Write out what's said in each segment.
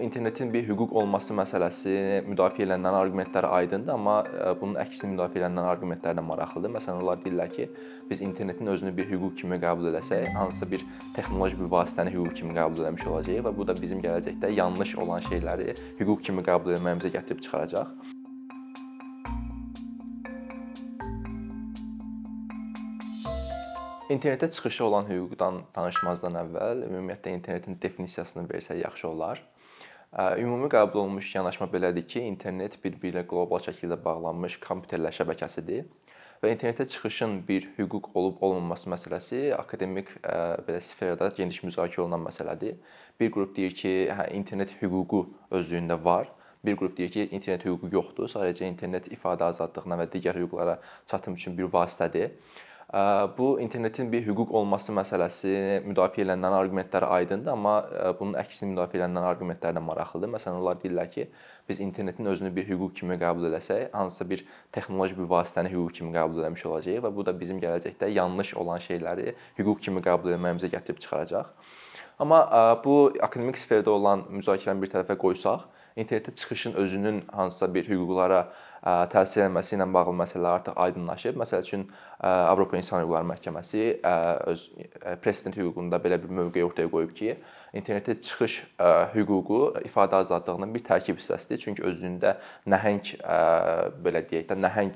İnternetin bir hüquq olması məsələsi müdafiə edilənlərin arqumentləri aydındır, amma e, bunun əksini müdafiə edilənlərin arqumentləri də maraqlıdır. Məsələn, onlar deyirlər ki, biz internetin özünü bir hüquq kimi qəbul etsək, hansısa bir texnoloji bir vasitəni hüquq kimi qəbul etmiş olacağıq və bu da bizim gələcəkdə yanlış olan şeyləri hüquq kimi qəbul etməyimizə gətirib çıxaracaq. İnternetə çıxışı olan hüquqdan danışmazdan əvvəl ümumiyyətlə internetin definisiyasını versək yaxşı olar. Ümumi qəbul olunmuş yanaşma belədir ki, internet bir-biri ilə qlobal şəkildə bağlanmış kompüterlər şəbəkəsidir və internetə çıxışın bir hüquq olub-olmaması məsələsi akademik belə sferada geniş müzakirə olunan məsələdir. Bir qrup deyir ki, hə internet hüququ özlüyündə var. Bir qrup deyir ki, internet hüququ yoxdur, sadəcə internet ifadə azadlığına və digər hüquqlara çatım üçün bir vasitədir. Bu internetin bir hüquq olması məsələsi müdafiə edilənlərin arqumentləri aydındır, amma bunun əksini müdafiə edilənlərin arqumentləri də maraqlıdır. Məsələn, onlar deyirlər ki, biz internetin özünü bir hüquq kimi qəbul etsək, hansısa bir texnoloji bir vasitəni hüquq kimi qəbul etmiş olacağıq və bu da bizim gələcəkdə yanlış olan şeyləri hüquq kimi qəbul etməyimizə gətirib çıxaracaq. Amma bu akademik sferdə olan müzakirəni bir tərəfə qoysaq, internetə çıxışın özünün hansısa bir hüquqlara təsir etməsi ilə bağlı məsələlər artıq aydınlaşıb. Məsəl üçün Avropa İnsan Hüquqları Məhkəməsi öz prezident hüququnda belə bir mövqe ortaya qoyub ki, internetə çıxış hüququ ifadə azadlığının bir tərkib hissəsidir. Çünki özündə nəhəng belə deyək də nəhəng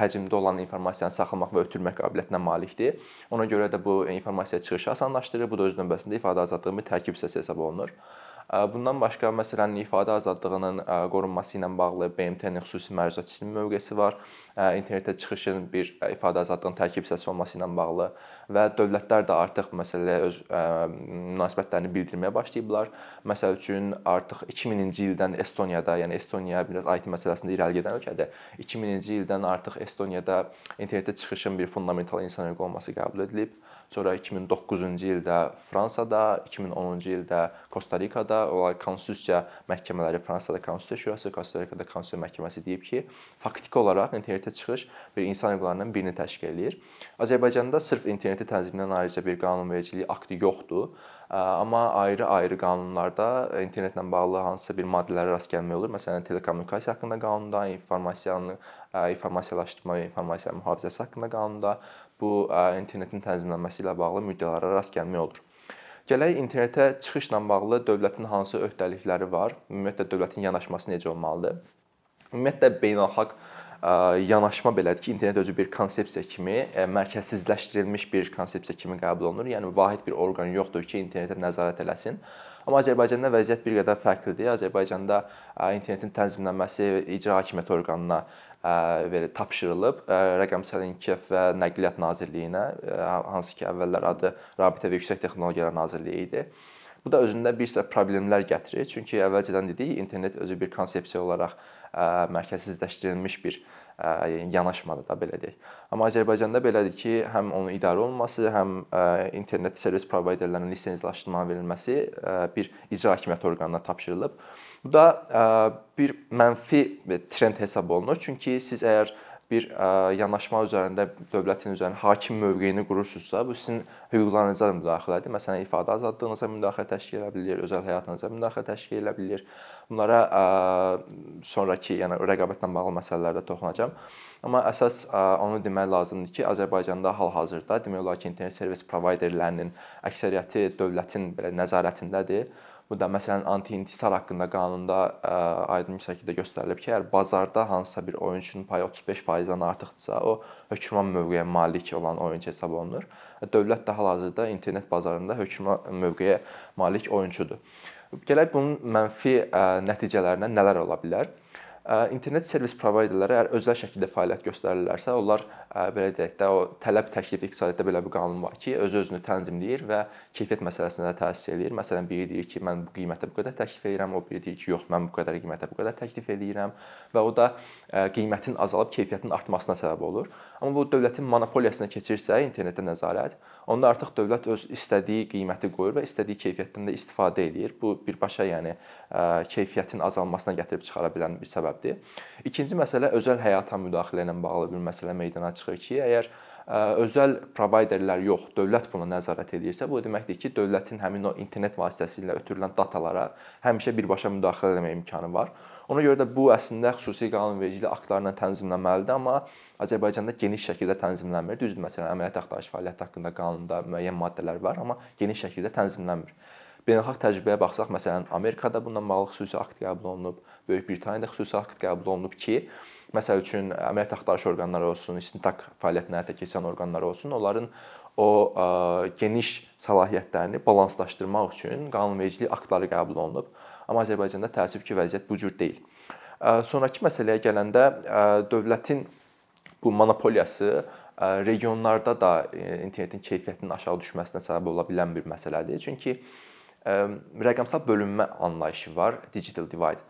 həcmdə olan informasiyanı saxlamaq və ötürmək qabiliyyətinə malikdir. Ona görə də bu informasiya çıxışı asanlaşdırır. Bu da öz növbəsində ifadə azadlığının bir tərkib hissəsi hesab olunur. Bundan başqa məsələn ifadə azadlığının qorunması ilə bağlı BMT-nin xüsusi məruzatçısının mövqeyi var. İnternetə çıxışın bir ifadə azadlığının tərkib hissəsi olması ilə bağlı və dövlətlər də artıq məsələyə öz münasibətlərini bildirməyə başlayıblar. Məsəl üçün artıq 2000-ci ildən Estoniyada, yəni Estoniya biraz IT məsələsində irəli gedən ölkədir. 2000-ci ildən artıq Estoniyada internetə çıxışın bir fundamental insan hüququ olması qəbul edilib. Sonra 2009-cu ildə Fransada, 2010-cu ildə Kosta-Rikada onlar konstitusiya məhkəmələri, Fransada Konstitusiya Şurası, Kosta-Rikada Konstitusiya məhkəməsi deyib ki, faktiki olaraq internetə çıxış bir insan hüquqlarından birini təşkil eləyir. Azərbaycanda sırf interneti tənzimləyən ayrıca bir qanunvericilik aktı yoxdur. Amma ayrı-ayrı qanunlarda internetlə bağlı hansısa bir maddələrə rast gəlmək olur. Məsələn, telekommunikasiya haqqında qanunda, informasiyanı informasiyalaşdırma informasiya mühafizəsi haqqında qanunda bu internetin tənzimlənməsi ilə bağlı müddəalara rast gəlmək olur. Gələk internetə çıxışla bağlı dövlətin hansı öhdəlikləri var? Ümumiyyətlə dövlətin yanaşması necə olmalıdır? Ümumiyyətlə beynəlxalq yanaşma belədir ki, internet özü bir konsepsiya kimi, mərkəzsizləşdirilmiş bir konsepsiya kimi qəbul olunur. Yəni vahid bir orqan yoxdur ki, internetə nəzarət eləsin. Amma Azərbaycanda vəziyyət bir qədər fərqlidir. Azərbaycanda internetin tənzimlənməsi icra hakimiyyəti orqanına belə tapşırılıb Rəqəmsal İnkişaf və Nəqliyyat Nazirliyinə, hansı ki, əvvəllər adı Rabitə və Yüksək Texnologiyalar Nazirliyi idi. Bu da özündə bir sıra problemlər gətirir. Çünki əvvəlcədən dedik, internet özü bir konsepsiya olaraq mərkəzsizləşdirilmiş bir yanaşmadır da belə deyək. Amma Azərbaycanda belədir ki, həm onun idarə olunması, həm internet servis provayderlərinin lisenziyalaşdırmanın verilməsi bir icra hakimiyyəti orqanına tapşırılıb. Bu da bir mənfi trend hesab olunur. Çünki siz əgər bir yanaşma üzərində dövlətin üzərində hakim mövqeyini qurursunuzsa, bu sizin hüquqlarınıza da müdaxilədir. Məsələn, ifadə azadlığınıza müdaxilə təşkil edə bilər, özəl həyatınıza müdaxilə təşkil edə bilər. Bunlara sonrakı, yəni rəqabətlə bağlı məsələlərdə toxunacağam. Amma əsas onu demək lazımdır ki, Azərbaycanda hal-hazırda demək olar ki, internet servis provayderlərinin əksəriyyəti dövlətin belə nəzarətindədir Bu da məsələn anti-intisar haqqında qanunda aydın bir şəkildə göstərilib ki, əgər bazarda hansısa bir oyunçunun payı 35%-dən artıqdırsa, o hökmran mövqeyə malik olan oyunçu hesab olunur. Dövlət də hal-hazırda internet bazarında hökmran mövqeyə malik oyunçudur. Gələk bunun mənfi nəticələrindən nələr ola bilər? İnternet servis provayderləri əgər özəl şəkildə fəaliyyət göstərirlərsə, onlar belə deyək də o tələb təklif iqtisadiyyatda belə bir qanun var ki, öz özünü tənzimləyir və keyfiyyət məsələsinə də təsir eləyir. Məsələn, biri deyir ki, mən bu qiymətə bu qədər təklif edirəm, o biri deyir ki, yox, mən bu qədər qiymətə bu qədər təklif eləyirəm və o da qiymətin azalıb keyfiyyətin artmasına səbəb olur. Amma bu dövlətin monopoliyasına keçirsə internetə nəzarət, onda artıq dövlət öz istədiyi qiyməti qoyur və istədiyi keyfiyyətdən də istifadə eləyir. Bu birbaşa yəni keyfiyyətin azalmasına gətirib çıxara bilən bir səbəbdir. İkinci məsələ özəl həyata müdaxilə ilə bağlı bir məsələ meydana çıxır ki, əgər özəl provayderlər yox, dövlət buna nəzarət edirsə, bu deməkdir ki, dövlətin həmin o internet vasitəsilə ötürülən datalara həmişə birbaşa müdaxilə etmə imkanı var. Ona görə də bu əslində xüsusi qanunvericilik aktlarla tənzimlənməlidir, amma Azərbaycanda geniş şəkildə tənzimlənmir. Düzdür, məsələn, əməliyyat axtarış fəaliyyəti haqqında qanunda müəyyən maddələr var, amma geniş şəkildə tənzimlənmir. Beynəlxalq təcrübəyə baxsaq, məsələn, Amerikada bundan bağlı xüsusi akt qəbul olunub, Böyük Britaniyada xüsusi akt qəbul olunub ki, məsəl üçün əməliyyat axtarış orqanları olsun, istintaq fəaliyyətini həyata keçirən orqanlar olsun, onların o ə, geniş səlahiyyətlərini balanslaşdırmaq üçün qanunvericilik aktları qəbul olunub. Amma Azərbaycanda təəssüf ki, vəziyyət bu cür deyil. Sonrakı məsələyə gələndə dövlətin bu monopoliyası regionlarda da internetin keyfiyyətinin aşağı düşməsinə səbəb ola bilən bir məsələdir. Çünki rəqəmsal bölünmə anlayışı var, digital divide.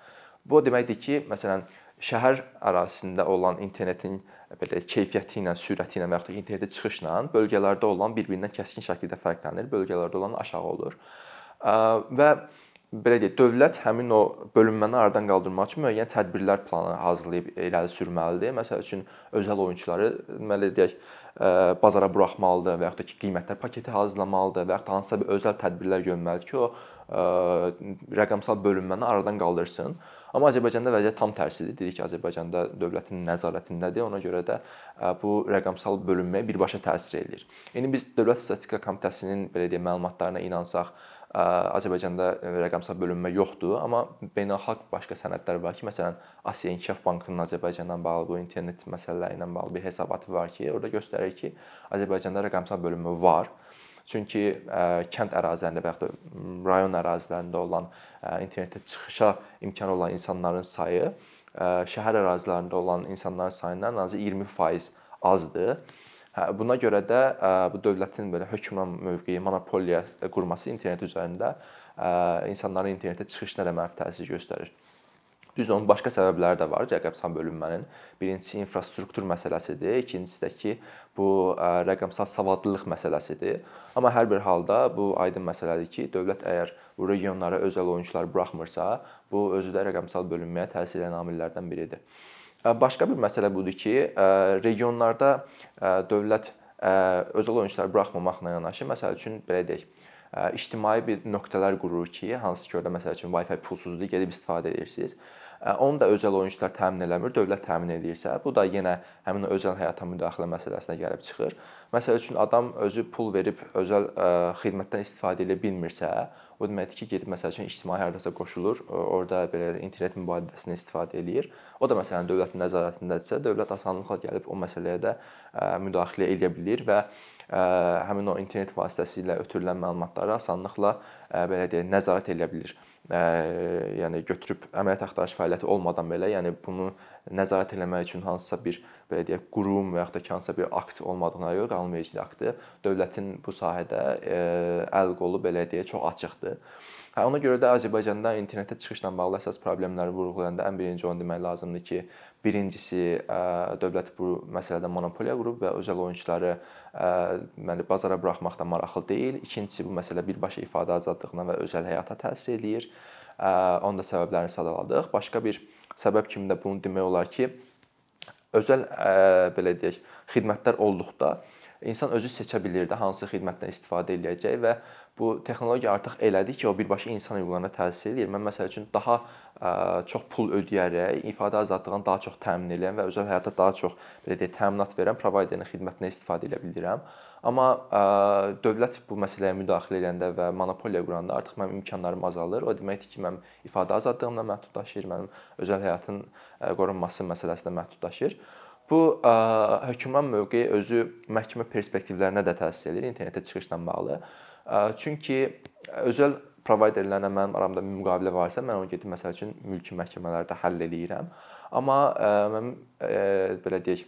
Bu o deməkdir ki, məsələn, şəhər ərazisində olan internetin belə keyfiyyəti ilə, sürəti ilə və yaxud da internetə çıxışla bölgələrdə olan bir-birindən kəskin şəkildə fərqlənir. Bölgələrdə olan aşağı olur. Və belə deyək, dövlət həmin o bölünməni aradan qaldırmaq üçün müəyyən tədbirlər planı hazırlayıb irəli sürməlidir. Məsəl üçün özəl oyunçuları deməli deyək, bazara buraxmalıdır və yaxud da ki, qiymətlər paketi hazırlamalıdır və yaxud da hansısa bir özəl tədbirlər görməlidir ki, o rəqəmsal bölünməni aradan qaldırsın. Amma Azərbaycanda vəziyyət tam tərsidir. Dedik ki, Azərbaycanda dövlətin nəzarətindədir. Ona görə də bu rəqəmsal bölünməyə birbaşa təsir eləyir. İndi biz Dövlət Statistika Komitəsinin belə deyək məlumatlarına inansaq, Azərbaycanda rəqəmsal bölünmə yoxdur, amma beynəlxalq başqa sənədlər var ki, məsələn, Asiya İnkişaf Bankının Azərbaycandan bağlı bu internet məsələləri ilə bağlı bir hesabatı var ki, orada göstərir ki, Azərbaycanda rəqəmsal bölünmə var. Çünki kənd ərazilərində və yaxud da rayon ərazilərində olan internetə çıxışa imkan olan insanların sayı şəhər ərazilərində olan insanların sayından azı 20% azdır. Hə, buna görə də bu dövlətin belə hökmran mövqeyi, monopoliya qurması internet üzərində insanların internetə çıxışına da mənfi təsir göstərir. Düz onun başqa səbəbləri də var rəqəmsal bölünmənin. Birincisi infrastruktur məsələsidir, ikincisi də ki, bu rəqəmsal savadlılıq məsələsidir. Amma hər bir halda bu aydın məsələdir ki, dövlət əgər bu regionlara özəl oyunçular buraxmırsa, bu özü də rəqəmsal bölünməyə təsir edən amillərdən biridir. Başqa bir məsələ budur ki, regionlarda dövlət özəl oyunçuları buraxmamaqla yanaşı, məsəl üçün belə deyək, ictimai bir nöqtələr qurur ki, hansı ki, orada məsəl üçün Wi-Fi pulsuzdur, gedib istifadə edirsiniz. Onu da özəl oyunçular təmin eləmir, dövlət təmin edirsə, bu da yenə həmin özəl həyata müdaxilə məsələsinə gəlib çıxır. Məsəl üçün adam özü pul verib özəl xidmətdən istifadə edə bilmirsə, o deməkdir ki, gedib məsəl üçün ictimai hardasa qoşulur, orada belə internet mübadiləsindən istifadə eləyir. O da məsələn dövlətin nəzarətindədirsə, dövlət asanlıqla gəlib o məsələyə də müdaxilə edə bilər və həmin o internet vasitəsilə ötürülən məlumatları asanlıqla belə deyək, nəzarət edə bilər yəni götürüb əməliyyat axtarış fəaliyyəti olmadan belə, yəni bunu nəzarət etmək üçün hansısa bir belə deyək qurum və yaxud da ki, hansısa bir akt olmadığına görə qanunvericilik aktı dövlətin bu sahədə əl qolu belə deyək çox açıqdır. Hə, ona görə də Azərbaycanda internetə çıxışla bağlı əsas problemləri vurğulayanda ən birinci onu demək lazımdır ki, birincisi dövlət bu məsələdə monopoliya qurub və özəl oyunçuları deməli bazara buraxmaqda maraqlı deyil. İkincisi bu məsələ birbaşa ifadə azadlığına və özəl həyata təsir eləyir. Onun da səbəblərini sadaladıq. Başqa bir səbəb kimi də bunu demək olar ki, özəl belə deyək, xidmətlər olduqda insan özü seçə bilir də hansı xidmətdən istifadə edəcək və bu texnologiya artıq elədi ki, o birbaşa insan hüquqlarına təsir edir. Mən məsəl üçün daha çox pul ödəyərək ifadə azadlığını daha çox təmin edən və özəl həyata daha çox belə deyək, təminat verən provayderin xidmətindən istifadə edə bilirəm. Amma ə, dövlət bu məsələyə müdaxilə edəndə və monopoliya quranda artıq mənim imkanlarım azalır. O deməkdir ki, mənim ifadə azadlığımla məhdudlaşır, mənim özəl həyatın qorunması məsələsinə məhdudlaşır. Bu ə, hökmran mövqeyi özü məhkəmə perspektivlərinə də təsir edir internetə çıxışla bağlı. Çünki özəl provayderlərlə mənim aramda müqavilə varsa, mən onu gedib məsəl üçün mülki məhkəmələrdə həll eləyirəm. Amma mən belə deyək,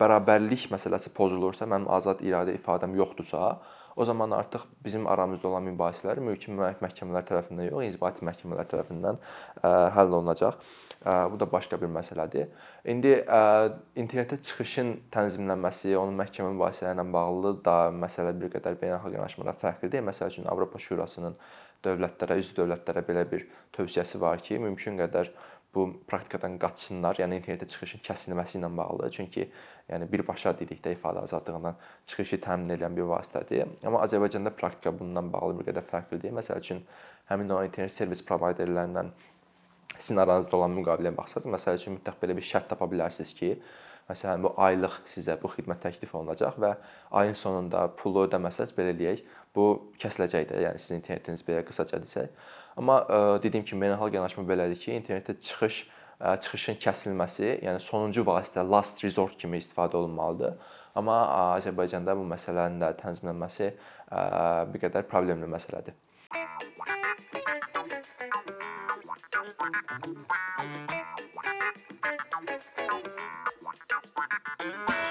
bərabərlik məsələsi pozulursa, mənim azad iradə ifadəm yoxdursa, o zaman artıq bizim aramızda olan mübahisələr mülki məhkəmələr tərəfindən yox, inzibati məhkəmələr tərəfindən həll olunacaq. Bu da başqa bir məsələdir. İndi internetə çıxışın tənzimlənməsi, onun məhkəmə mübahisələri ilə bağlı da məsələ bir qədər beynəlxalq yanaşmada fərqlidir. Məsəl üçün Avropa Şurasının dövlətlərə, üzv dövlətlərə belə bir tövsiyəsi var ki, mümkün qədər bu praktikadan qaçsınlar, yəni internetə çıxışın kəsilməsi ilə bağlıdır. Çünki yəni birbaşa dedikdə ifadə azadlığından çıxışı təmin edən bir vasitədir. Amma Azərbaycanda praktika bundan bağlı bir qədər fərqlidir. Məsəl üçün həmin o internet servis provayderlərindən sizin aranızda olan müqaviləyə baxsaz, məsəl üçün mütləq belə bir şərt tapa bilərsiniz ki, məsələn bu aylıq sizə bu xidmət təklif olunacaq və ayın sonunda pulu ödəməsəz belə eləyək, bu kəsiləcək də, yəni sizin internetiniz belə qısaca desək. Amma ə, dediyim kimi beynəlxalq yanaşma belədir ki, internetdə çıxış ə, çıxışın kəsilməsi, yəni sonuncu vasitə last resort kimi istifadə olunmalıdır. Amma Azərbaycanda bu məsələnin də tənzimlənməsi ə, bir qədər problemli məsələdir. Thank you.